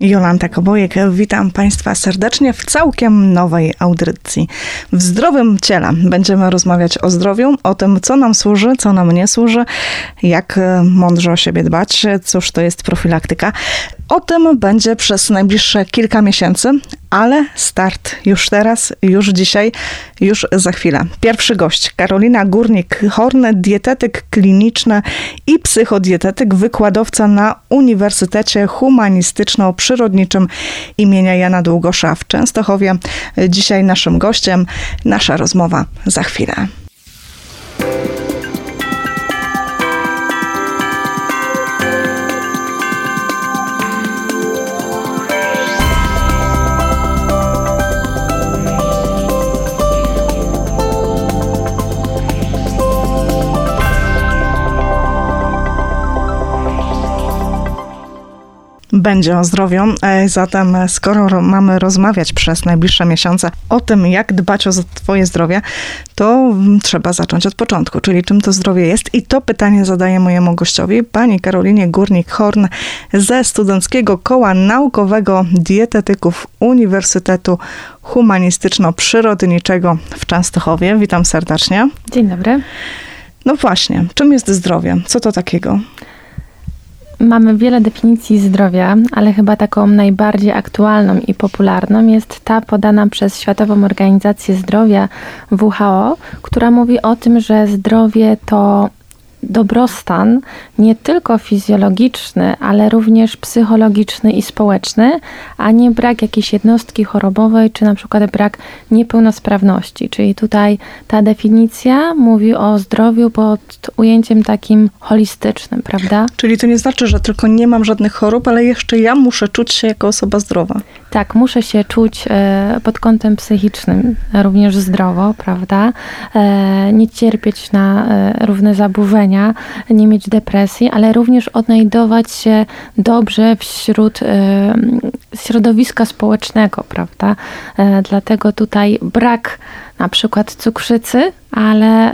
Jolanta Kobojek, witam Państwa serdecznie w całkiem nowej audycji. W zdrowym ciele będziemy rozmawiać o zdrowiu, o tym, co nam służy, co nam nie służy, jak mądrze o siebie dbać, cóż to jest profilaktyka. O tym będzie przez najbliższe kilka miesięcy, ale start już teraz, już dzisiaj, już za chwilę. Pierwszy gość Karolina Górnik-Horn, dietetyk kliniczny i psychodietetyk, wykładowca na Uniwersytecie Humanistyczno-Przyrodniczym imienia Jana Długosza w Częstochowie. Dzisiaj naszym gościem. Nasza rozmowa za chwilę. Będzie o zdrowiu. E, zatem, skoro mamy rozmawiać przez najbliższe miesiące o tym, jak dbać o Twoje zdrowie, to trzeba zacząć od początku, czyli czym to zdrowie jest. I to pytanie zadaję mojemu gościowi, pani Karolinie Górnik-Horn ze Studenckiego Koła Naukowego Dietetyków Uniwersytetu Humanistyczno-Przyrodniczego w Częstochowie. Witam serdecznie. Dzień dobry. No właśnie, czym jest zdrowie? Co to takiego? Mamy wiele definicji zdrowia, ale chyba taką najbardziej aktualną i popularną jest ta podana przez Światową Organizację Zdrowia WHO, która mówi o tym, że zdrowie to dobrostan nie tylko fizjologiczny, ale również psychologiczny i społeczny, a nie brak jakiejś jednostki chorobowej, czy na przykład brak niepełnosprawności. Czyli tutaj ta definicja mówi o zdrowiu pod ujęciem takim holistycznym, prawda? Czyli to nie znaczy, że tylko nie mam żadnych chorób, ale jeszcze ja muszę czuć się jako osoba zdrowa. Tak, muszę się czuć e, pod kątem psychicznym również zdrowo, prawda? E, nie cierpieć na e, różne zaburzenia, nie mieć depresji, ale również odnajdować się dobrze wśród środowiska społecznego, prawda? Dlatego tutaj brak na przykład cukrzycy, ale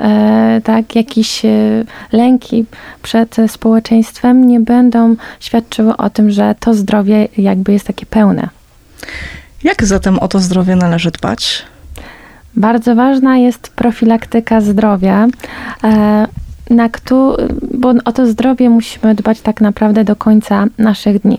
tak jakieś lęki przed społeczeństwem nie będą świadczyły o tym, że to zdrowie jakby jest takie pełne. Jak zatem o to zdrowie należy dbać? Bardzo ważna jest profilaktyka zdrowia. E, na kto, bo o to zdrowie musimy dbać tak naprawdę do końca naszych dni.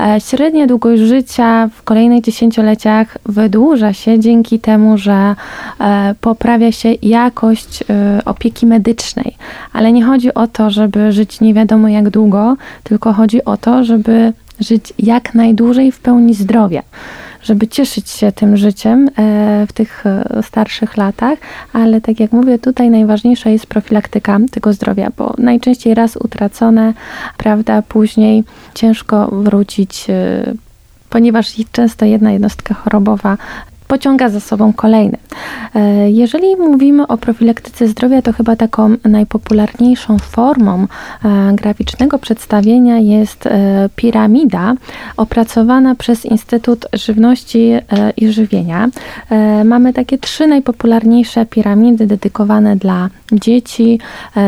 E, średnia długość życia w kolejnych dziesięcioleciach wydłuża się dzięki temu, że e, poprawia się jakość opieki medycznej. Ale nie chodzi o to, żeby żyć nie wiadomo jak długo, tylko chodzi o to, żeby żyć jak najdłużej w pełni zdrowia, żeby cieszyć się tym życiem e, w tych e, starszych latach, ale tak jak mówię, tutaj najważniejsza jest profilaktyka tego zdrowia, bo najczęściej raz utracone, prawda, później ciężko wrócić e, ponieważ często jedna jednostka chorobowa pociąga za sobą kolejne. E, jeżeli mówimy o profilaktyce zdrowia, to chyba taką najpopularniejszą formą e, graficznego przedstawienia jest e, piramida opracowana przez Instytut Żywności i Żywienia. Mamy takie trzy najpopularniejsze piramidy dedykowane dla dzieci,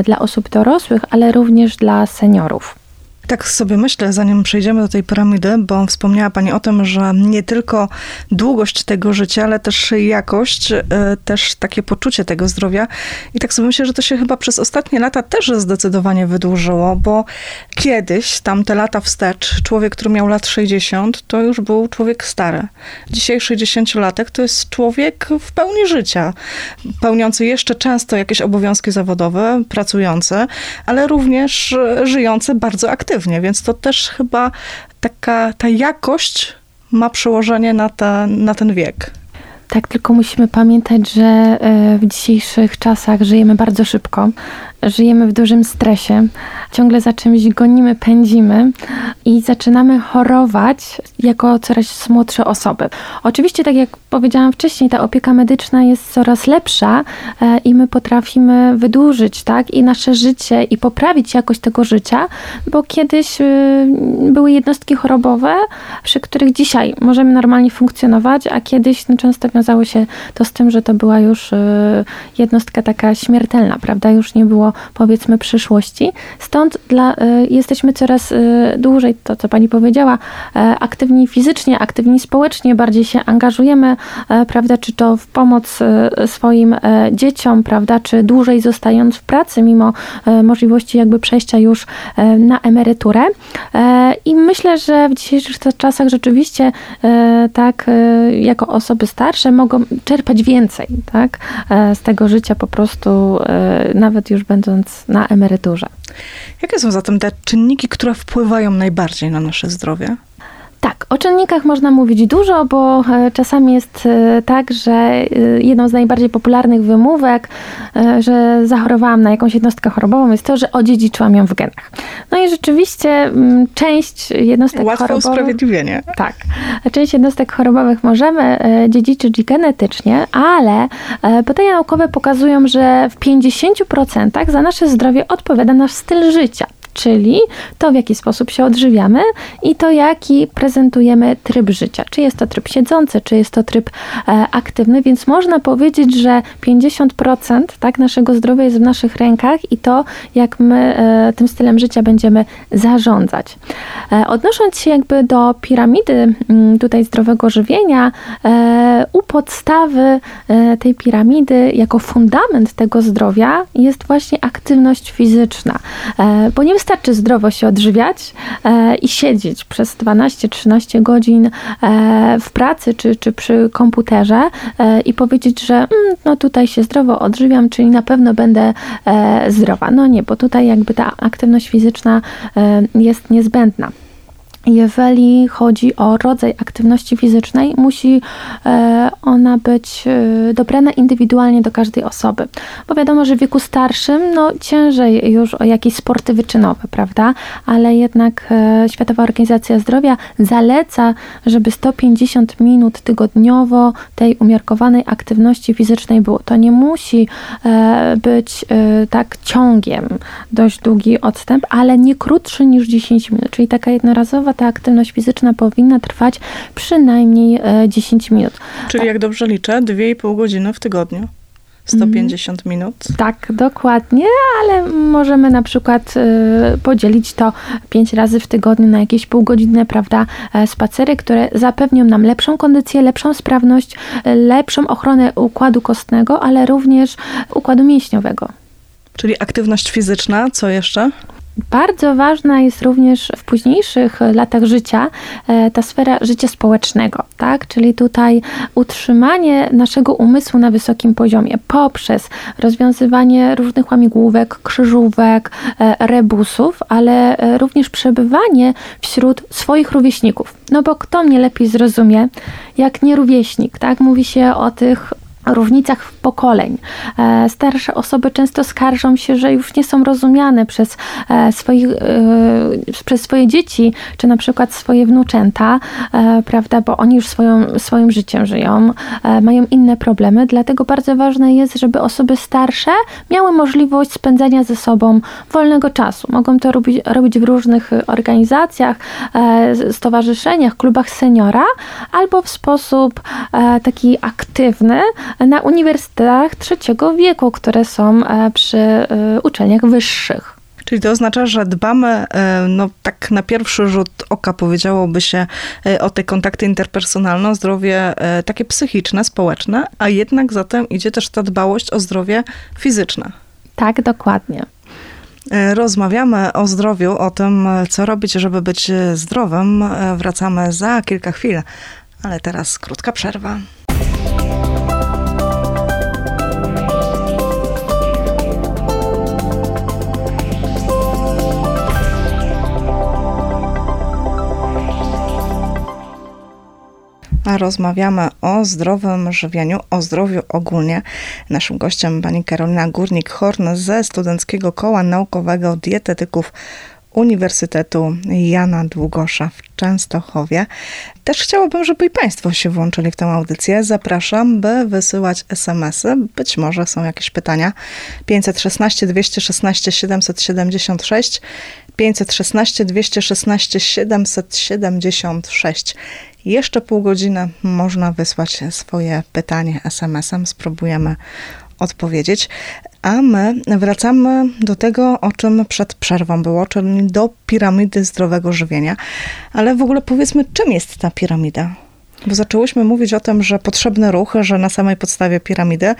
dla osób dorosłych, ale również dla seniorów. Tak sobie myślę, zanim przejdziemy do tej piramidy, bo wspomniała Pani o tym, że nie tylko długość tego życia, ale też jakość, e, też takie poczucie tego zdrowia. I tak sobie myślę, że to się chyba przez ostatnie lata też zdecydowanie wydłużyło, bo kiedyś, tamte lata wstecz, człowiek, który miał lat 60, to już był człowiek stary. Dzisiaj 60-latek to jest człowiek w pełni życia, pełniący jeszcze często jakieś obowiązki zawodowe, pracujący, ale również żyjący bardzo aktywnie więc to też chyba taka ta jakość ma przełożenie na, ta, na ten wiek. Tak, tylko musimy pamiętać, że e, w dzisiejszych czasach żyjemy bardzo szybko, żyjemy w dużym stresie, ciągle za czymś gonimy, pędzimy i zaczynamy chorować jako coraz młodsze osoby. Oczywiście, tak jak powiedziałam wcześniej, ta opieka medyczna jest coraz lepsza e, i my potrafimy wydłużyć tak, i nasze życie i poprawić jakość tego życia, bo kiedyś e, były jednostki chorobowe, przy których dzisiaj możemy normalnie funkcjonować, a kiedyś no, często wiązało się to z tym, że to była już y, jednostka taka śmiertelna, prawda? Już nie było powiedzmy przyszłości. Stąd dla, y, jesteśmy coraz y, dłużej, to co pani powiedziała, aktywni fizycznie, aktywni społecznie, bardziej się angażujemy, prawda? Czy to w pomoc swoim dzieciom, prawda? Czy dłużej zostając w pracy, mimo możliwości jakby przejścia już na emeryturę. I myślę, że w dzisiejszych czasach rzeczywiście tak, jako osoby starsze mogą czerpać więcej, tak, e, z tego życia po prostu, e, nawet już będąc na emeryturze. Jakie są zatem te czynniki, które wpływają najbardziej na nasze zdrowie? Tak, o czynnikach można mówić dużo, bo e, czasami jest e, tak, że e, jedną z najbardziej popularnych wymówek, że zachorowałam na jakąś jednostkę chorobową, jest to, że odziedziczyłam ją w genach. No i rzeczywiście mm, część jednostek Łatwe chorobowych... usprawiedliwienie. Tak. Część jednostek chorobowych możemy dziedziczyć genetycznie, ale badania naukowe pokazują, że w 50% za nasze zdrowie odpowiada nasz styl życia czyli to, w jaki sposób się odżywiamy i to, jaki prezentujemy tryb życia. Czy jest to tryb siedzący, czy jest to tryb e, aktywny, więc można powiedzieć, że 50% tak, naszego zdrowia jest w naszych rękach i to, jak my e, tym stylem życia będziemy zarządzać. E, odnosząc się jakby do piramidy mm, tutaj zdrowego żywienia, u podstawy tej piramidy, jako fundament tego zdrowia jest właśnie aktywność fizyczna, bo wystarczy zdrowo się odżywiać e, i siedzieć przez 12-13 godzin e, w pracy czy, czy przy komputerze e, i powiedzieć, że mm, no tutaj się zdrowo odżywiam, czyli na pewno będę zdrowa. No nie, bo tutaj jakby ta aktywność fizyczna jest niezbędna jeżeli chodzi o rodzaj aktywności fizycznej, musi e, ona być e, dobrana indywidualnie do każdej osoby. Bo wiadomo, że w wieku starszym no, ciężej już o jakieś sporty wyczynowe, prawda? Ale jednak e, Światowa Organizacja Zdrowia zaleca, żeby 150 minut tygodniowo tej umiarkowanej aktywności fizycznej było. To nie musi być tak ciągiem dość długi odstęp, ale nie krótszy niż 10 minut, czyli taka jednorazowa ta aktywność fizyczna powinna trwać przynajmniej 10 e, minut. Czyli jak dobrze liczę, 2,5 godziny w tygodniu. 150 mm. minut. Tak, dokładnie, ale możemy na przykład y, podzielić to 5 razy w tygodniu na jakieś półgodzinne, prawda, e, spacery, które zapewnią nam lepszą kondycję, lepszą sprawność, lepszą ochronę układu kostnego, ale również układu mięśniowego. Czyli aktywność fizyczna, co jeszcze? Bardzo ważna jest również w późniejszych latach życia e, ta sfera życia społecznego, tak? Czyli tutaj utrzymanie naszego umysłu na wysokim poziomie poprzez rozwiązywanie różnych łamigłówek, krzyżówek, e, rebusów, ale e, również przebywanie wśród swoich rówieśników. No bo kto mnie lepiej zrozumie, jak nie rówieśnik, tak? Mówi się o tych różnicach pokoleń. E, starsze osoby często skarżą się, że już nie są rozumiane przez, e, swoich, e, przez swoje dzieci, czy na przykład swoje wnuczęta, prawda, bo oni już swoją, swoim życiem żyją, mają inne problemy, dlatego bardzo ważne jest, żeby osoby starsze miały możliwość spędzania ze sobą wolnego czasu. Mogą to robić, robić w różnych organizacjach, stowarzyszeniach, klubach seniora, albo w sposób taki aktywny, na uniwersytetach trzeciego wieku, które są e, przy e, uczelniach wyższych. Czyli to oznacza, że dbamy, e, no tak na pierwszy rzut oka powiedziałoby się o te kontakty interpersonalne, o zdrowie takie psychiczne, społeczne, a jednak zatem idzie też ta dbałość o zdrowie fizyczne. Tak, dokładnie. Rozmawiamy o zdrowiu, o tym, co robić, żeby być zdrowym. Wracamy za kilka chwil, ale teraz krótka przerwa. Rozmawiamy o zdrowym żywieniu, o zdrowiu ogólnie. Naszym gościem pani Karolina Górnik-Horn ze Studenckiego Koła Naukowego Dietetyków Uniwersytetu Jana Długosza w Częstochowie. Też chciałabym, żeby i Państwo się włączyli w tę audycję. Zapraszam, by wysyłać SMS-y. Być może są jakieś pytania. 516 216 776 516 216 776 jeszcze pół godziny można wysłać swoje pytanie SMS-em. Spróbujemy odpowiedzieć. A my wracamy do tego, o czym przed przerwą było, czyli do piramidy zdrowego żywienia. Ale w ogóle powiedzmy, czym jest ta piramida? Bo zaczęłyśmy mówić o tym, że potrzebny ruch, że na samej podstawie piramidy,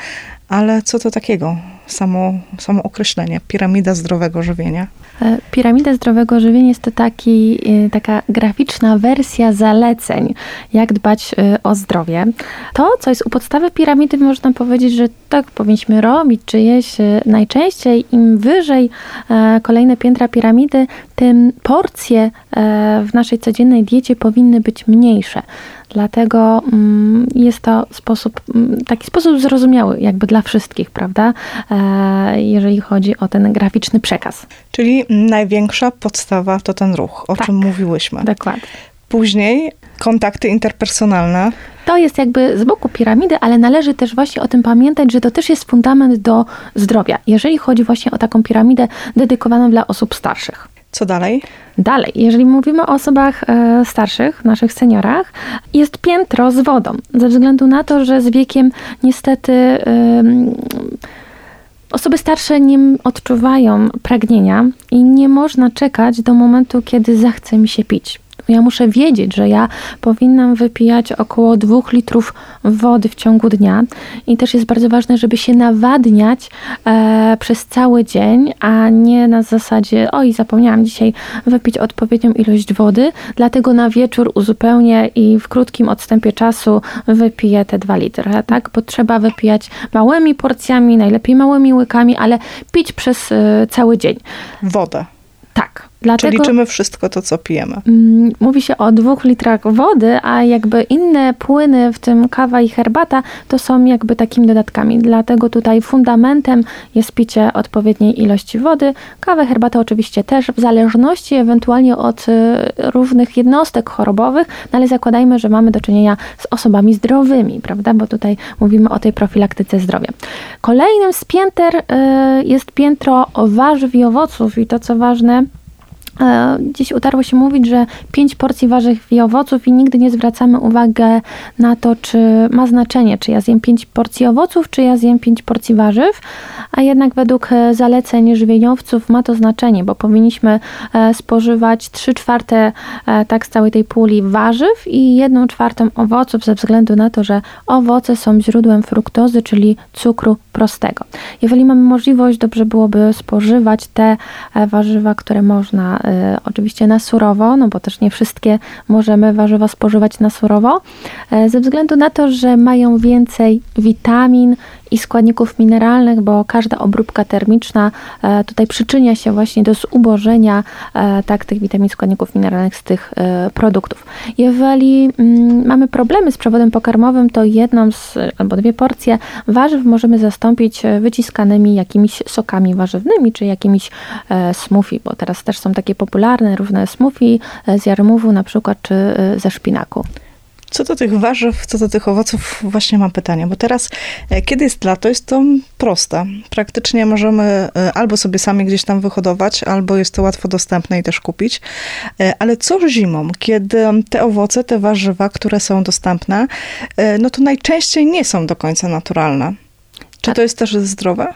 ale co to takiego? Samo, samo określenie, piramida zdrowego żywienia. E, piramida zdrowego żywienia jest to taki, e, taka graficzna wersja zaleceń, jak dbać e, o zdrowie. To, co jest u podstawy piramidy, można powiedzieć, że tak powinniśmy robić, czy jeść najczęściej. Im wyżej kolejne piętra piramidy, tym porcje w naszej codziennej diecie powinny być mniejsze. Dlatego mm, jest to sposób, mm, taki sposób zrozumiały jakby dla wszystkich, prawda? E, jeżeli chodzi o ten graficzny przekaz. Czyli największa podstawa to ten ruch, o tak, czym mówiłyśmy. Dokładnie. Później kontakty interpersonalne. To jest jakby z boku piramidy, ale należy też właśnie o tym pamiętać, że to też jest fundament do zdrowia, jeżeli chodzi właśnie o taką piramidę dedykowaną dla osób starszych. Co dalej? Dalej, jeżeli mówimy o osobach e, starszych, naszych seniorach, jest piętro z wodą. Ze względu na to, że z wiekiem niestety. Osoby starsze nie odczuwają pragnienia i nie można czekać do momentu, kiedy zachce mi się pić. Ja muszę wiedzieć, że ja powinnam wypijać około 2 litrów wody w ciągu dnia i też jest bardzo ważne, żeby się nawadniać e, przez cały dzień, a nie na zasadzie oj, zapomniałam dzisiaj wypić odpowiednią ilość wody, dlatego na wieczór uzupełnię i w krótkim odstępie czasu wypiję te 2 litry, tak? Bo trzeba wypijać małymi porcjami, najlepiej małymi łykami, ale pić przez e, cały dzień. Wodę. Dlatego, Czy liczymy wszystko to, co pijemy? Mm, mówi się o dwóch litrach wody, a jakby inne płyny, w tym kawa i herbata, to są jakby takimi dodatkami. Dlatego tutaj fundamentem jest picie odpowiedniej ilości wody. Kawę, herbata oczywiście też, w zależności ewentualnie od y, różnych jednostek chorobowych, no ale zakładajmy, że mamy do czynienia z osobami zdrowymi, prawda? Bo tutaj mówimy o tej profilaktyce zdrowia. Kolejnym z pięter y, jest piętro warzyw i owoców i to co ważne, dziś utarło się mówić, że pięć porcji warzyw i owoców i nigdy nie zwracamy uwagi na to, czy ma znaczenie, czy ja zjem pięć porcji owoców, czy ja zjem pięć porcji warzyw, a jednak według e, zaleceń żywieniowców ma to znaczenie, bo powinniśmy e, spożywać trzy czwarte tak z całej tej puli warzyw i jedną czwartą owoców ze względu na to, że owoce są źródłem fruktozy, czyli cukru prostego. Jeżeli mamy możliwość, dobrze byłoby spożywać te warzywa, które można oczywiście na surowo, no bo też nie wszystkie możemy warzywa spożywać na surowo, y, ze względu na to, że mają więcej witamin i składników mineralnych, bo każda obróbka termiczna y, tutaj przyczynia się właśnie do zubożenia tak, tych witamin, składników mineralnych z tych produktów. Jeżeli mm, mamy problemy z przewodem pokarmowym, to jedną z, albo dwie porcje warzyw możemy zastąpić wyciskanymi jakimiś sokami warzywnymi, czy jakimiś smoothie, bo teraz też są takie popularne, różne smoothie e, z jarmużu na przykład, czy e, ze szpinaku. Co do tych warzyw, co do tych owoców, właśnie mam pytanie, bo teraz, e, kiedy jest lato, jest to proste. Praktycznie możemy albo sobie sami gdzieś tam wyhodować, albo jest to łatwo dostępne i też kupić. Ale co zimą, kiedy te owoce, te warzywa, które są dostępne, no to najczęściej nie są do końca naturalne. Czy to jest też zdrowe?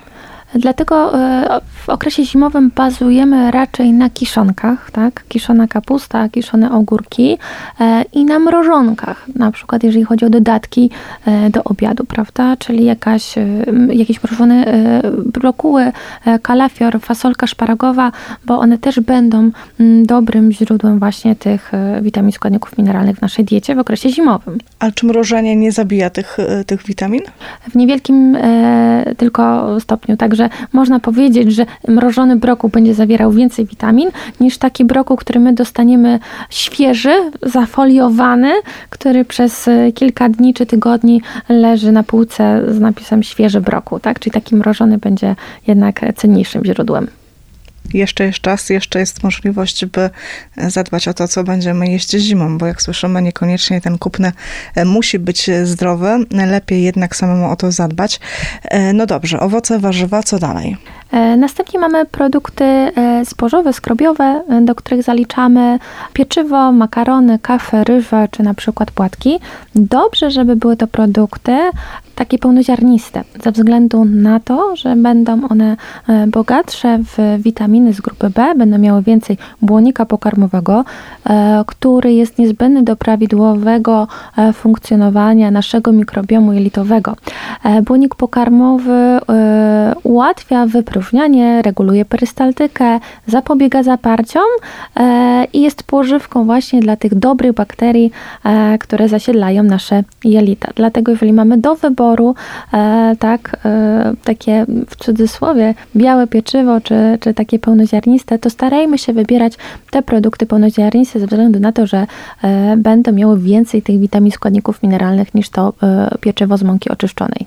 Dlatego e, w okresie zimowym bazujemy raczej na kiszonkach, tak? Kiszona kapusta, kiszone ogórki e, i na mrożonkach, na przykład jeżeli chodzi o dodatki e, do obiadu, prawda? Czyli jakaś, jakieś mrożone brokuły, kalafior, fasolka szparagowa, bo one też będą dobrym źródłem właśnie tych witamin, składników mineralnych w naszej diecie w okresie zimowym. A czy mrożenie nie zabija tych, tych witamin? W niewielkim tylko stopniu, także Także można powiedzieć, że mrożony brokuł będzie zawierał więcej witamin niż taki brokuł, który my dostaniemy świeży, zafoliowany, który przez e, kilka dni czy tygodni leży na półce z napisem świeży brokuł, tak? Czyli taki mrożony będzie jednak cenniejszym źródłem jeszcze jest czas, jeszcze jest możliwość, by zadbać o to, co będziemy jeść zimą, bo jak słyszymy, niekoniecznie ten kupny e, musi być zdrowy, lepiej jednak samemu o to zadbać. E, no dobrze, owoce, warzywa, co dalej? Następnie mamy produkty zbożowe, skrobiowe, do których zaliczamy pieczywo, makarony, kawę, ryżę czy na przykład płatki. Dobrze, żeby były to produkty takie pełnoziarniste, ze względu na to, że będą one e, bogatsze w witaminy z grupy B, będą miały więcej błonnika pokarmowego, e, który jest niezbędny do prawidłowego e, funkcjonowania naszego mikrobiomu jelitowego. Błonik pokarmowy ułatwia wypróżnianie, reguluje perystaltykę, zapobiega zaparciom i jest pożywką właśnie dla tych dobrych bakterii, które zasiedlają nasze jelita. Dlatego jeżeli mamy do wyboru e, tak, e, takie w cudzysłowie białe pieczywo, czy, czy takie pełnoziarniste, to starajmy się wybierać te produkty pełnoziarniste ze względu na to, że e, będą miały więcej tych witamin, składników mineralnych niż to pieczywo z mąki oczyszczonej.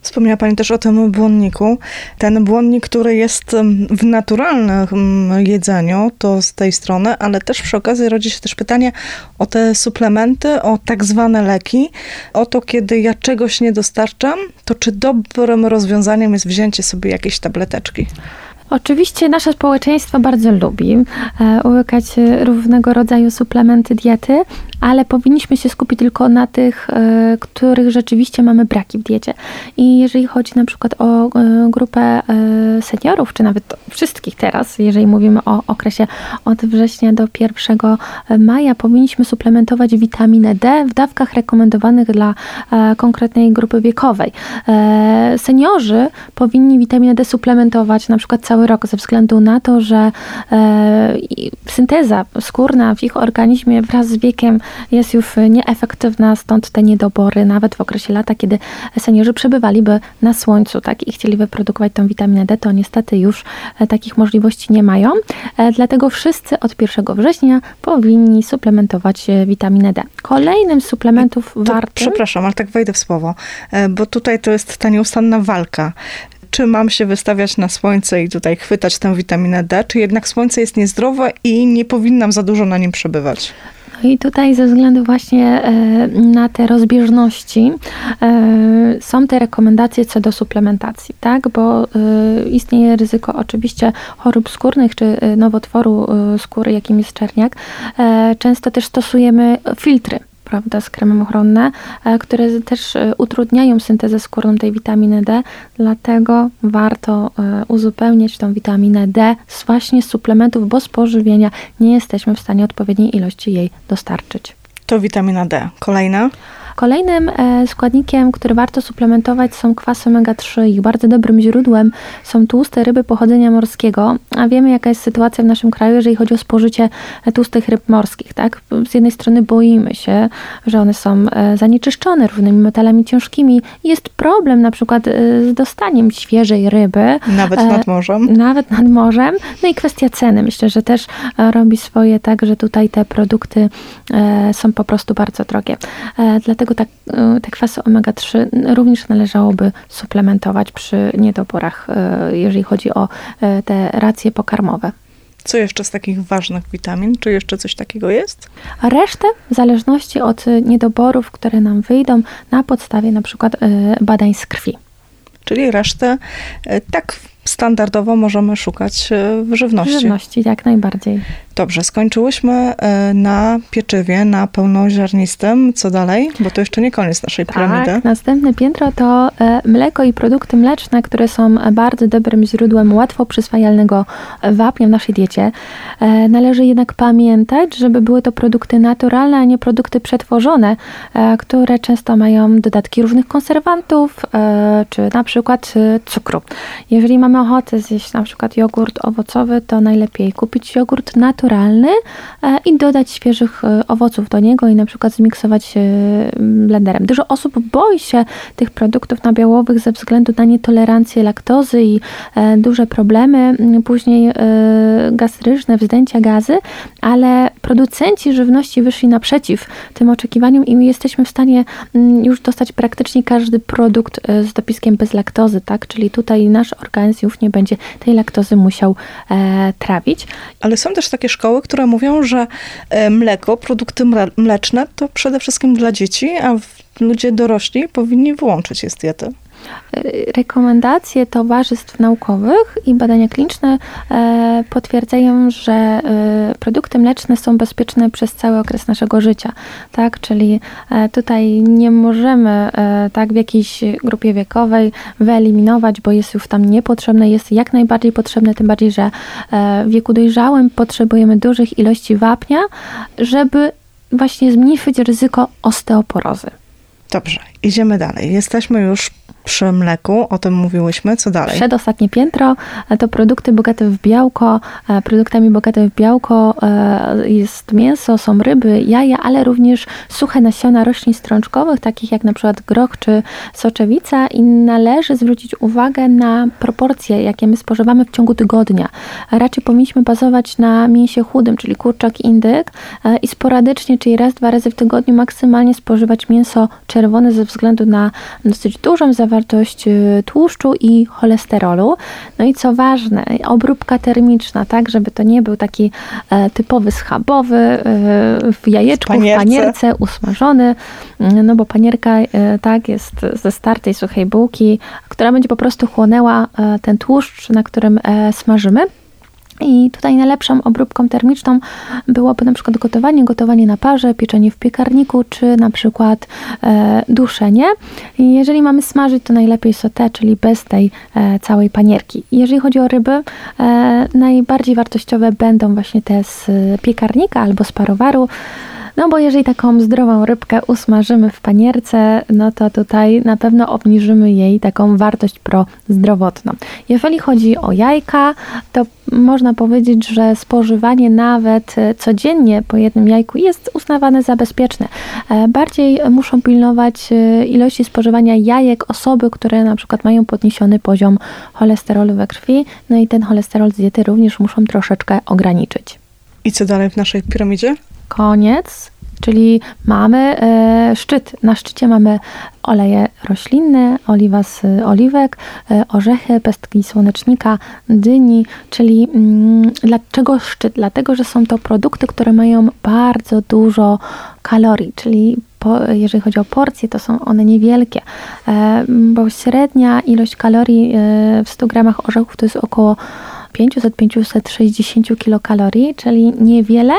Wspomniała Pani też o tym błonniku. Ten błonnik, który jest w naturalnym jedzeniu, to z tej strony, ale też przy okazji rodzi się też pytanie o te suplementy, o tak zwane leki, o to, kiedy ja czegoś nie dostarczam, to czy dobrym rozwiązaniem jest wzięcie sobie jakiejś tableteczki? Oczywiście nasze społeczeństwo bardzo lubi e, łykać różnego rodzaju suplementy diety, ale powinniśmy się skupić tylko na tych, e, których rzeczywiście mamy braki w diecie. I jeżeli chodzi na przykład o e, grupę seniorów, czy nawet wszystkich teraz, jeżeli mówimy o okresie od września do 1 maja, powinniśmy suplementować witaminę D w dawkach rekomendowanych dla konkretnej grupy wiekowej. Seniorzy powinni witaminę D suplementować na przykład cały cały rok ze względu na to, że e, synteza skórna w ich organizmie wraz z wiekiem jest już nieefektywna, stąd te niedobory nawet w okresie lata, kiedy seniorzy przebywaliby na słońcu tak, i chcieli wyprodukować tą witaminę D, to niestety już e, takich możliwości nie mają. E, dlatego wszyscy od 1 września powinni suplementować witaminę D. Kolejnym z suplementów wartym... Przepraszam, ale tak wejdę w słowo, bo tutaj to jest ta nieustanna walka czy mam się wystawiać na słońce i tutaj chwytać tę witaminę D, czy jednak słońce jest niezdrowe i nie powinnam za dużo na nim przebywać? No i tutaj ze względu właśnie e, na te rozbieżności e, są te rekomendacje co do suplementacji, tak? Bo e, istnieje ryzyko oczywiście chorób skórnych czy nowotworu skóry, jakim jest czerniak. Często też stosujemy filtry prawda, z kremem ochronne, e, które też e, utrudniają syntezę skórną tej witaminy D, dlatego warto e, uzupełniać tą witaminę D z właśnie suplementów, bo z pożywienia nie jesteśmy w stanie odpowiedniej ilości jej dostarczyć. To witamina D. Kolejna? Kolejnym e, składnikiem, który warto suplementować są kwasy omega-3. Ich bardzo dobrym źródłem są tłuste ryby pochodzenia morskiego, a wiemy jaka jest sytuacja w naszym kraju, jeżeli chodzi o spożycie e, tłustych ryb morskich. Tak? Z jednej strony boimy się, że one są e, zanieczyszczone różnymi metalami ciężkimi. Jest problem na przykład z dostaniem świeżej ryby. Nawet nad morzem. Nawet nad morzem. No i kwestia ceny. Myślę, że też robi swoje tak, że tutaj te produkty są po prostu bardzo drogie. Dlatego Dlatego tak, e, te kwasy omega-3 również należałoby suplementować przy niedoborach, e, jeżeli chodzi o e, te racje pokarmowe. Co jeszcze z takich ważnych witamin? Czy jeszcze coś takiego jest? A resztę, w zależności od niedoborów, które nam wyjdą na podstawie na przykład badań z krwi. Czyli resztę tak standardowo możemy szukać w żywności. W żywności, jak najbardziej. Dobrze, skończyłyśmy e, na pieczywie, na pełnoziarnistym. Co dalej? Bo to jeszcze nie koniec naszej piramidy. Tak, następne piętro to e, mleko i produkty mleczne, które są bardzo dobrym źródłem łatwo przyswajalnego wapnia w naszej diecie. E, należy jednak pamiętać, żeby były to produkty naturalne, a nie produkty przetworzone, które często mają dodatki różnych konserwantów, czy na przykład cukru. Jeżeli mamy ochotę zjeść na przykład jogurt owocowy, to najlepiej kupić jogurt naturalny, naturalny e, i dodać świeżych e, owoców do niego i na przykład zmiksować blenderem. Dużo osób boi się tych produktów nabiałowych ze względu na nietolerancję laktozy i e, duże problemy, później gastryczne, wzdęcia gazy, ale producenci żywności wyszli naprzeciw tym oczekiwaniom i jesteśmy w stanie już dostać praktycznie każdy produkt z dopiskiem bez laktozy, tak? Czyli tutaj nasz organizm już nie będzie tej laktozy musiał e, trawić. Ale są też takie szkoły, które mówią, że e, mleko, produkty mleczne to przede wszystkim dla dzieci, a ludzie dorośli powinni wyłączyć je z diety. Rekomendacje towarzystw naukowych i badania kliniczne e, potwierdzają, że e, produkty mleczne są bezpieczne przez cały okres naszego życia, tak? Czyli e, tutaj nie możemy tak w jakiejś grupie wiekowej wyeliminować, bo jest już tam niepotrzebne, jest jak najbardziej potrzebne, tym bardziej, że w wieku dojrzałym potrzebujemy dużych ilości wapnia, żeby właśnie zmniejszyć ryzyko osteoporozy. Dobrze, idziemy dalej. Jesteśmy już przy mleku, o tym mówiłyśmy, co dalej? Przedostatnie piętro to produkty bogate w białko. E, produktami bogate w białko e, jest mięso, są ryby, jaja, ale również suche nasiona roślin strączkowych, takich jak na przykład groch czy soczewica i należy zwrócić uwagę na proporcje, jakie my spożywamy w ciągu tygodnia. Raczej powinniśmy bazować na mięsie chudym, czyli kurczak, indyk e, i sporadycznie, czyli raz, dwa razy w tygodniu maksymalnie spożywać mięso czerwone ze względu na dosyć dużą zawartość y, tłuszczu i cholesterolu. No i co ważne, obróbka termiczna, tak, żeby to nie był taki e, typowy schabowy e, w jajeczku, w panierce. w panierce usmażony, no bo panierka e, tak jest ze startej suchej bułki, która będzie po prostu chłonęła ten tłuszcz, na którym smażymy. I tutaj najlepszą obróbką termiczną byłoby na przykład gotowanie, gotowanie na parze, pieczenie w piekarniku, czy na przykład e, duszenie. Jeżeli mamy smażyć, to najlepiej sauté, czyli bez tej e, całej panierki. Jeżeli chodzi o ryby, e, najbardziej wartościowe będą właśnie te z piekarnika albo z parowaru. No bo jeżeli taką zdrową rybkę usmażymy w panierce, no to tutaj na pewno obniżymy jej taką wartość prozdrowotną. Jeżeli chodzi o jajka, to można powiedzieć, że spożywanie nawet e, codziennie po jednym jajku jest uznawane za bezpieczne. E, bardziej muszą pilnować e, ilości spożywania jajek osoby, które na przykład mają podniesiony poziom cholesterolu we krwi, no i ten cholesterol z diety również muszą troszeczkę ograniczyć. I co dalej w naszej piramidzie? Koniec, czyli mamy e, szczyt. Na szczycie mamy oleje roślinne, oliwa z oliwek, e, orzechy, pestki słonecznika, dyni, czyli mm, dlaczego szczyt? Dlatego, że są to produkty, które mają bardzo dużo kalorii, czyli po, jeżeli chodzi o porcje, to są one niewielkie, e, bo średnia ilość kalorii w 100 gramach orzechów to jest około 500-560 kilokalorii, czyli niewiele,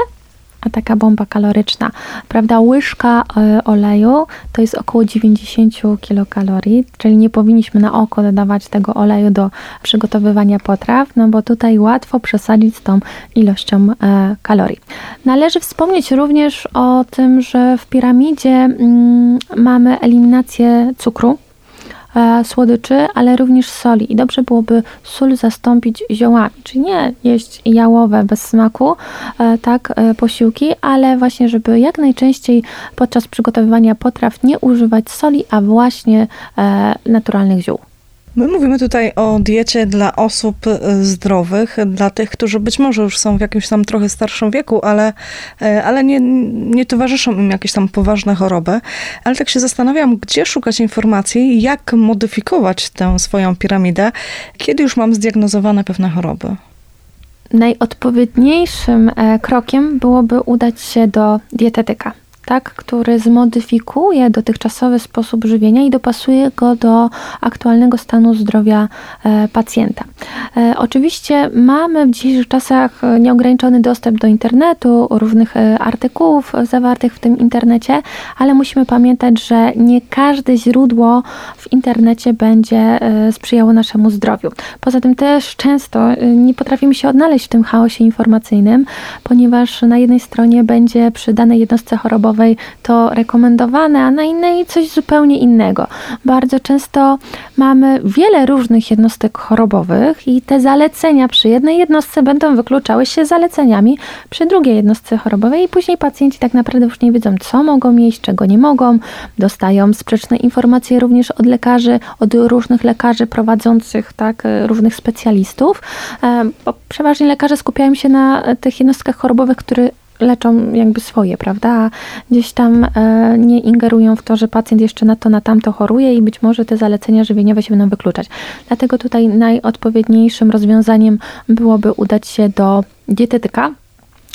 taka bomba kaloryczna. Prawda, łyżka e, oleju to jest około 90 kilokalorii, czyli nie powinniśmy na oko dodawać tego oleju do przygotowywania potraw, no bo tutaj łatwo przesadzić z tą ilością e, kalorii. Należy wspomnieć również o tym, że w piramidzie mm, mamy eliminację cukru, słodyczy, ale również soli. I dobrze byłoby sól zastąpić ziołami, czyli nie jeść jałowe bez smaku, e, tak, e, posiłki, ale właśnie, żeby jak najczęściej podczas przygotowywania potraw nie używać soli, a właśnie naturalnych ziół. My mówimy tutaj o diecie dla osób e, zdrowych, dla tych, którzy być może już są w jakimś tam trochę starszym wieku, ale, e, ale nie, nie towarzyszą im jakieś tam poważne choroby. Ale tak się zastanawiam, gdzie szukać informacji, jak modyfikować tę swoją piramidę, kiedy już mam zdiagnozowane pewne choroby. Najodpowiedniejszym e, krokiem byłoby udać się do dietetyka tak, który zmodyfikuje dotychczasowy sposób żywienia i dopasuje go do aktualnego stanu zdrowia e, pacjenta. E, oczywiście mamy w dzisiejszych czasach nieograniczony dostęp do internetu, różnych e, artykułów zawartych w tym internecie, ale musimy pamiętać, że nie każde źródło w internecie będzie sprzyjało naszemu zdrowiu. Poza tym też często nie potrafimy się odnaleźć w tym chaosie informacyjnym, ponieważ na jednej stronie będzie przy danej jednostce chorobowej to rekomendowane, a na innej coś zupełnie innego. Bardzo często mamy wiele różnych jednostek chorobowych i te zalecenia przy jednej jednostce będą wykluczały się zaleceniami przy drugiej jednostce chorobowej i później pacjenci tak naprawdę już nie wiedzą, co mogą mieć, czego nie mogą. Dostają sprzeczne informacje również od lekarzy, od różnych lekarzy prowadzących tak, różnych specjalistów, e, bo przeważnie lekarze skupiają się na tych jednostkach chorobowych, które leczą jakby swoje, prawda? A gdzieś tam e, nie ingerują w to, że pacjent jeszcze na to, na tamto choruje i być może te zalecenia żywieniowe się będą wykluczać. Dlatego tutaj najodpowiedniejszym rozwiązaniem byłoby udać się do dietetyka,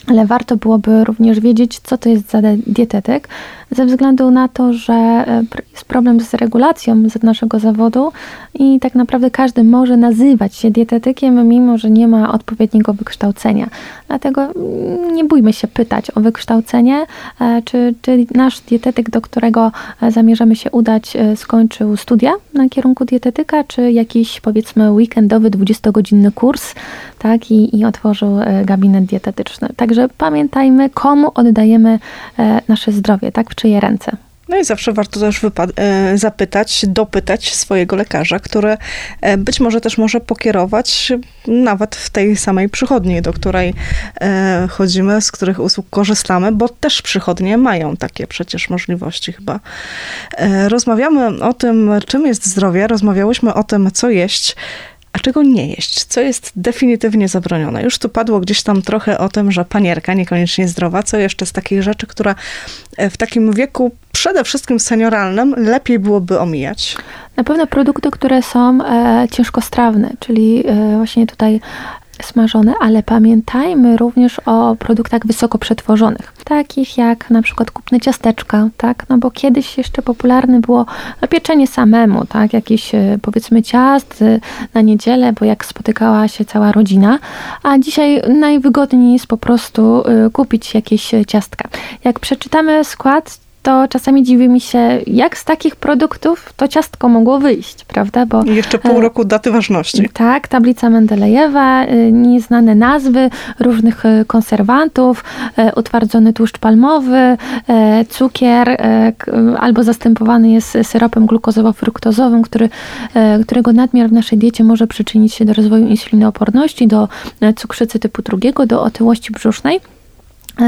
ale warto byłoby również wiedzieć, co to jest za dietetyk, ze względu na to, że e, jest problem z regulacją z naszego zawodu i tak naprawdę każdy może nazywać się dietetykiem, mimo że nie ma odpowiedniego wykształcenia. Dlatego mm, nie bójmy się pytać o wykształcenie, e, czy, czy nasz dietetyk, do którego e, zamierzamy się udać, skończył studia na kierunku dietetyka, czy jakiś powiedzmy weekendowy, 20-godzinny kurs, tak, i, i otworzył gabinet dietetyczny. Także pamiętajmy, komu oddajemy nasze zdrowie, tak, czyje ręce. No i zawsze warto też e, zapytać, dopytać swojego lekarza, który e, być może też może pokierować nawet w tej samej przychodni, do której e, chodzimy, z których usług korzystamy, bo też przychodnie mają takie przecież możliwości chyba. Rozmawiamy o tym, czym jest zdrowie, rozmawiałyśmy o tym, co jeść a czego nie jeść, co jest definitywnie zabronione. Już tu padło gdzieś tam trochę o tym, że panierka niekoniecznie zdrowa, co jeszcze z takich rzeczy, która e, w takim wieku, przede wszystkim senioralnym, lepiej byłoby omijać? Na pewno produkty, które są e, ciężkostrawne, czyli e, właśnie tutaj smażone, ale pamiętajmy również o produktach wysoko przetworzonych, takich jak na przykład kupne ciasteczka, tak, no bo kiedyś jeszcze popularne było pieczenie samemu, tak, jakiś e, powiedzmy ciast e, na niedzielę, bo jak spotykała się cała rodzina, a dzisiaj najwygodniej jest po prostu e, kupić jakieś ciastka. Jak przeczytamy skład, to czasami dziwi mi się, jak z takich produktów to ciastko mogło wyjść, prawda? Bo, I jeszcze pół e, roku daty ważności. Tak, tablica Mendelejewa, e, nieznane nazwy różnych e, konserwantów, utwardzony tłuszcz palmowy, cukier, albo zastępowany jest syropem glukozowo-fruktozowym, który, którego nadmiar w naszej diecie może przyczynić się do rozwoju insulinooporności, do cukrzycy typu drugiego, do otyłości brzusznej.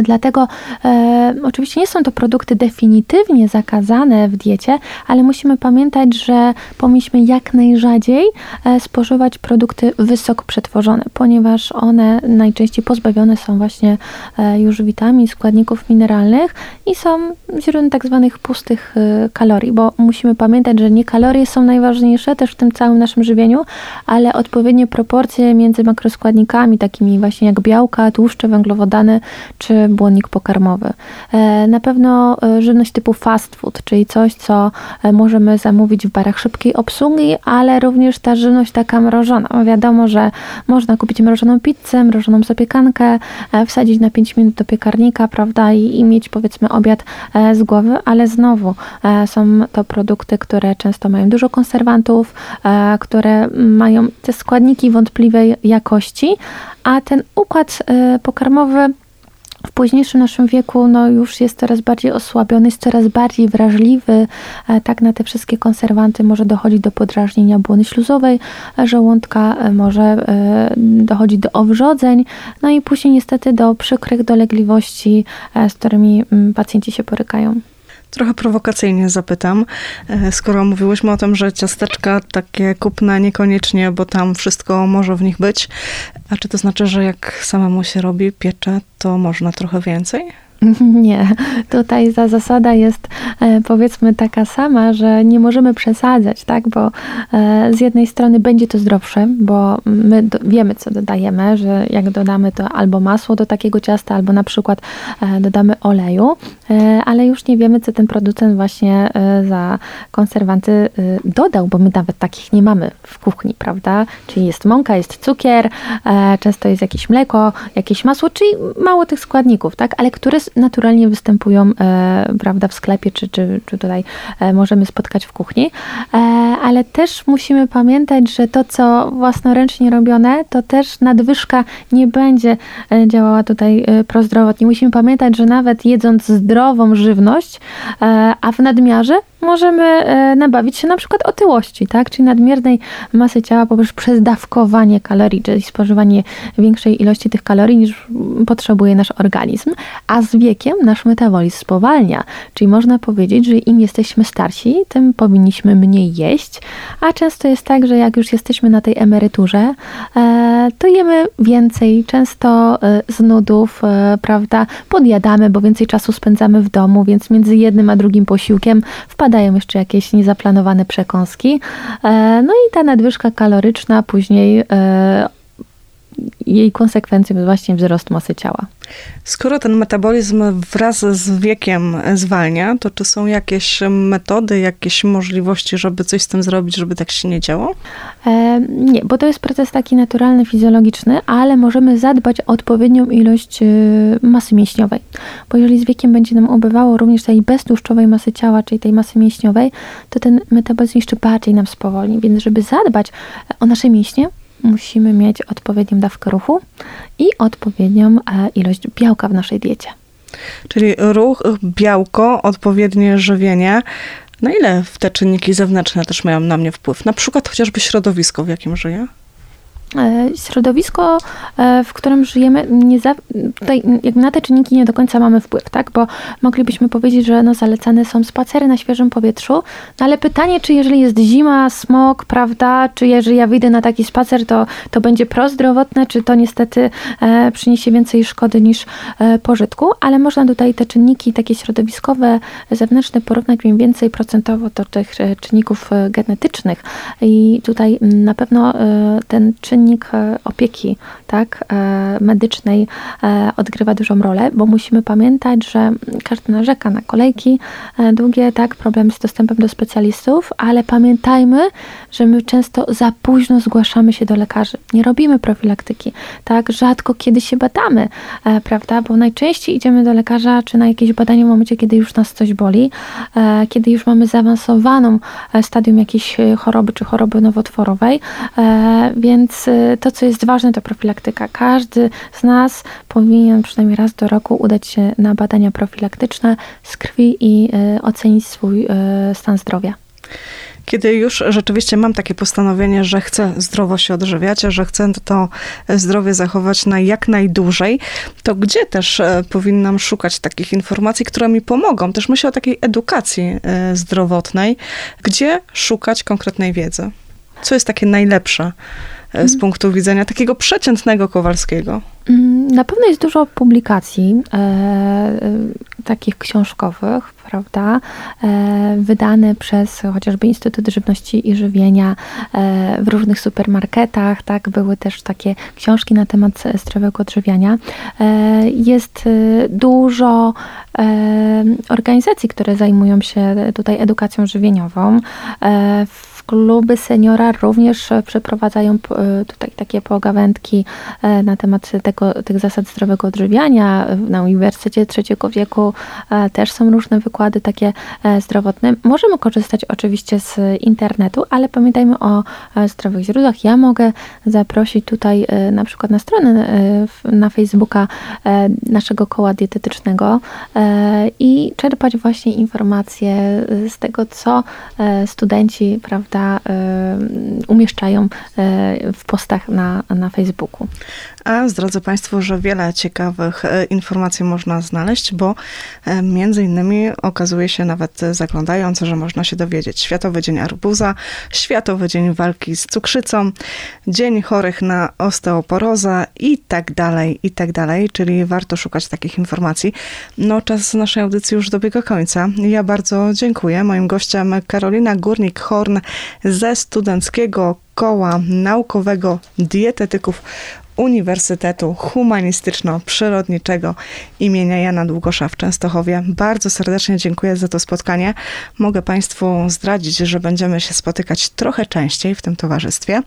Dlatego e, oczywiście nie są to produkty definitywnie zakazane w diecie, ale musimy pamiętać, że powinniśmy jak najrzadziej e, spożywać produkty wysoko przetworzone, ponieważ one najczęściej pozbawione są właśnie e, już witamin, składników mineralnych i są źródłem tak zwanych pustych e, kalorii, bo musimy pamiętać, że nie kalorie są najważniejsze też w tym całym naszym żywieniu, ale odpowiednie proporcje między makroskładnikami, takimi właśnie jak białka, tłuszcze, węglowodany czy czy błonnik pokarmowy. E, na pewno e, żywność typu fast food, czyli coś, co e, możemy zamówić w barach szybkiej obsługi, ale również ta żywność taka mrożona. Wiadomo, że można kupić mrożoną pizzę, mrożoną zapiekankę, wsadzić na 5 minut do piekarnika, prawda, i, i mieć powiedzmy obiad z głowy, ale znowu są to produkty, które często mają dużo konserwantów, które mają te składniki wątpliwej jakości, a ten układ pokarmowy późniejszym naszym wieku no, już jest coraz bardziej osłabiony, jest coraz bardziej wrażliwy e, tak na te wszystkie konserwanty. Może dochodzić do podrażnienia błony śluzowej e, żołądka, e, może dochodzić do owrzodzeń, no i później niestety do przykrych dolegliwości, z którymi mm, pacjenci się borykają. Trochę prowokacyjnie zapytam, skoro mówiłyśmy o tym, że ciasteczka takie kupne niekoniecznie, bo tam wszystko może w nich być, a czy to znaczy, że jak samemu się robi, piecze, to można trochę więcej? Nie, tutaj ta zasada jest e, powiedzmy taka sama, że nie możemy przesadzać, tak? Bo e, z jednej strony będzie to zdrowsze, bo my wiemy, co dodajemy, że jak dodamy to albo masło do takiego ciasta, albo na przykład e, dodamy oleju, ale już nie wiemy, co ten producent właśnie za konserwanty dodał, bo my nawet takich nie mamy w kuchni, prawda? Czyli jest mąka, jest cukier, często jest jakieś mleko, jakieś masło, czyli mało tych składników, tak? Ale które naturalnie występują e, prawda, w sklepie, czy, czy, czy tutaj e, możemy spotkać w kuchni. E, ale też musimy pamiętać, że to, co własnoręcznie robione, to też nadwyżka nie będzie działała tutaj prozdrowotnie. Musimy pamiętać, że nawet jedząc zdrową żywność, a w nadmiarze możemy e, nabawić się na przykład otyłości, tak? czyli nadmiernej masy ciała poprzez przedawkowanie kalorii, czyli spożywanie większej ilości tych kalorii niż potrzebuje nasz organizm, a z wiekiem nasz metabolizm spowalnia, czyli można powiedzieć, że im jesteśmy starsi, tym powinniśmy mniej jeść, a często jest tak, że jak już jesteśmy na tej emeryturze, e, to jemy więcej, często e, z nudów, prawda, podjadamy, bo więcej czasu spędzamy w domu, więc między jednym a drugim posiłkiem wpadamy wpadają jeszcze jakieś niezaplanowane przekąski. E, no i ta nadwyżka kaloryczna później e, jej konsekwencją jest właśnie wzrost masy ciała. Skoro ten metabolizm wraz z wiekiem zwalnia, to czy są jakieś metody, jakieś możliwości, żeby coś z tym zrobić, żeby tak się nie działo? E, nie, bo to jest proces taki naturalny, fizjologiczny, ale możemy zadbać o odpowiednią ilość e, masy mięśniowej. Bo jeżeli z wiekiem będzie nam ubywało również tej beztłuszczowej masy ciała, czyli tej masy mięśniowej, to ten metabolizm jeszcze bardziej nam spowolni. Więc żeby zadbać o nasze mięśnie, musimy mieć odpowiednią dawkę ruchu i odpowiednią e, ilość białka w naszej diecie. Czyli ruch, białko, odpowiednie żywienie. Na ile te czynniki zewnętrzne też mają na mnie wpływ? Na przykład chociażby środowisko, w jakim żyję? E, środowisko, e, w którym żyjemy, nie za, tutaj jakby na te czynniki nie do końca mamy wpływ, tak? Bo moglibyśmy powiedzieć, że no zalecane są spacery na świeżym powietrzu, no ale pytanie, czy jeżeli jest zima, smog, prawda, czy jeżeli ja wyjdę na taki spacer, to, to będzie prozdrowotne, czy to niestety e, przyniesie więcej szkody niż e, pożytku, ale można tutaj te czynniki takie środowiskowe, zewnętrzne porównać mniej więcej procentowo do tych e, czynników genetycznych. I tutaj na pewno ten czynnik czynnik e, opieki tak, e, medycznej e, odgrywa dużą rolę, bo musimy pamiętać, że każdy narzeka na kolejki długie, tak, problemy z dostępem do specjalistów, ale pamiętajmy, że my często za późno zgłaszamy się do lekarzy. Nie robimy profilaktyki, tak, rzadko kiedy się badamy, prawda, bo najczęściej idziemy do lekarza czy na jakieś badanie w momencie, kiedy już nas coś boli, kiedy już mamy zaawansowaną stadium jakiejś choroby czy choroby nowotworowej, więc to, co jest ważne, to profilaktyka. Każdy z nas powinien przynajmniej raz do roku udać się na badania profilaktyczne z krwi i e, ocenić swój e, stan zdrowia kiedy już rzeczywiście mam takie postanowienie, że chcę zdrowo się odżywiać, że chcę to zdrowie zachować na jak najdłużej, to gdzie też e, powinnam szukać takich informacji, które mi pomogą? Też myślę o takiej edukacji zdrowotnej. Gdzie szukać konkretnej wiedzy? Co jest takie najlepsze? E, z punktu widzenia takiego przeciętnego Kowalskiego? Mm, na pewno jest dużo publikacji e, e, takich książkowych, prawda, e, wydane przez chociażby Instytut Żywności i Żywienia e, w różnych supermarketach, tak, były też takie książki na temat zdrowego odżywiania. E, jest dużo organizacji, które zajmują się tutaj edukacją żywieniową. W kluby seniora również przeprowadzają e, tutaj takie pogawędki e, na temat tego, tych zasad zdrowego odżywiania. Na Uniwersytecie Trzeciego Wieku e, też są różne wykłady takie zdrowotne. Możemy korzystać oczywiście z internetu, ale pamiętajmy o zdrowych źródłach. Ja mogę zaprosić tutaj na przykład na stronę na Facebooka naszego koła dietetycznego i czerpać właśnie informacje z tego, co studenci, prawda, prawda, umieszczają e, w postach na, na Facebooku. A drodzy Państwo, że wiele ciekawych e, informacji można znaleźć, bo e, między innymi okazuje się nawet zaglądając, że można się dowiedzieć Światowy Dzień Arbuza, Światowy Dzień Walki z Cukrzycą, Dzień Chorych na Osteoporozę i tak dalej, i tak dalej, czyli warto szukać takich informacji. No, czas naszej audycji już dobiega końca. Ja bardzo dziękuję. Moim gościem Karolina Górnik-Horn ze Studenckiego Koła Naukowego Dietetyków Uniwersytetu Humanistyczno-Przyrodniczego imienia Jana Długosza w Częstochowie. Bardzo serdecznie dziękuję za to spotkanie. Mogę Państwu zdradzić, że będziemy się spotykać trochę częściej w tym towarzystwie,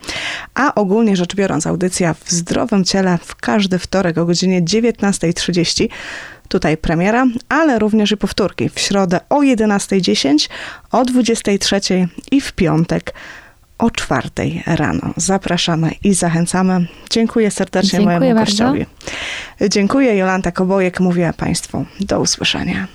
a ogólnie rzecz biorąc audycja w zdrowym ciele w każdy wtorek o godzinie 19.30 tutaj premiera, ale również i powtórki w środę o 11.10, o 23.00 i w piątek o czwartej rano. Zapraszamy i zachęcamy. Dziękuję serdecznie Dziękuję mojemu bardzo. gościowi. Dziękuję. Jolanta Kobojek. Mówię Państwu do usłyszenia.